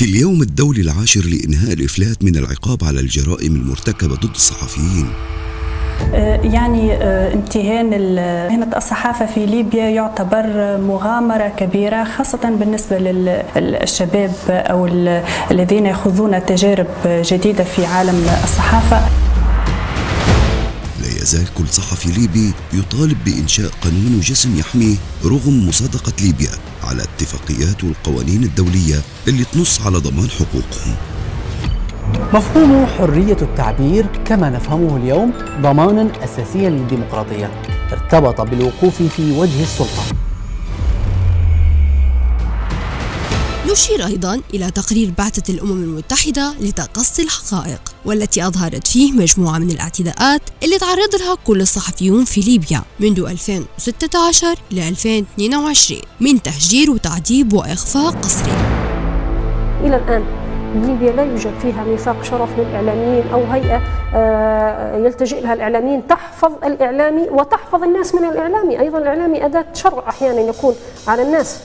في اليوم الدولي العاشر لإنهاء الإفلات من العقاب على الجرائم المرتكبة ضد الصحفيين. يعني امتهان مهنة الصحافة في ليبيا يعتبر مغامرة كبيرة خاصة بالنسبة للشباب أو الذين يخوضون تجارب جديدة في عالم الصحافة. يزال كل صحفي ليبي يطالب بإنشاء قانون وجسم يحميه رغم مصادقة ليبيا على اتفاقيات والقوانين الدولية اللي تنص على ضمان حقوقهم. مفهوم حرية التعبير كما نفهمه اليوم ضمانا أساسيا للديمقراطية. ارتبط بالوقوف في وجه السلطة. يشير أيضا إلى تقرير بعثة الأمم المتحدة لتقصي الحقائق والتي أظهرت فيه مجموعة من الاعتداءات اللي تعرض لها كل الصحفيون في ليبيا منذ 2016 ل 2022 من تهجير وتعذيب وإخفاء قسري إلى الآن ليبيا لا يوجد فيها ميثاق شرف للإعلاميين أو هيئة يلتجئ لها الإعلاميين. تحفظ الإعلامي وتحفظ الناس من الإعلامي. أيضا الإعلامي أداة شر أحيانا يكون على الناس.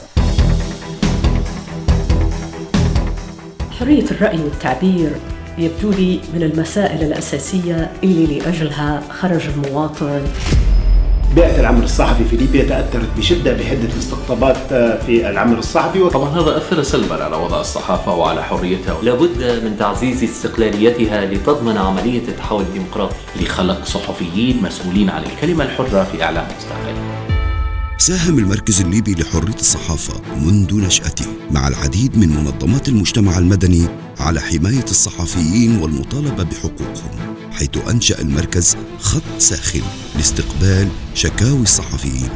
حرية الرأي والتعبير يبدو لي من المسائل الأساسية اللي لأجلها خرج المواطن. بيئة العمل الصحفي في ليبيا تأثرت بشدة بحدة الاستقطابات في العمل الصحفي طبعا هذا أثر سلبا على وضع الصحافة وعلى حريتها. لابد من تعزيز استقلاليتها لتضمن عملية التحول الديمقراطي. لخلق صحفيين مسؤولين عن الكلمة الحرة في إعلام مستقل. ساهم المركز الليبي لحرية الصحافة منذ نشأته مع العديد من منظمات المجتمع المدني على حماية الصحفيين والمطالبة بحقوقهم حيث أنشأ المركز خط ساخن لاستقبال شكاوي الصحفيين.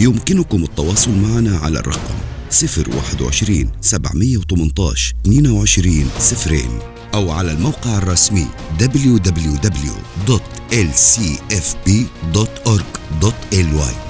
يمكنكم التواصل معنا على الرقم 021 718 22 صفرين. أو على الموقع الرسمي www.lcfp.org.ly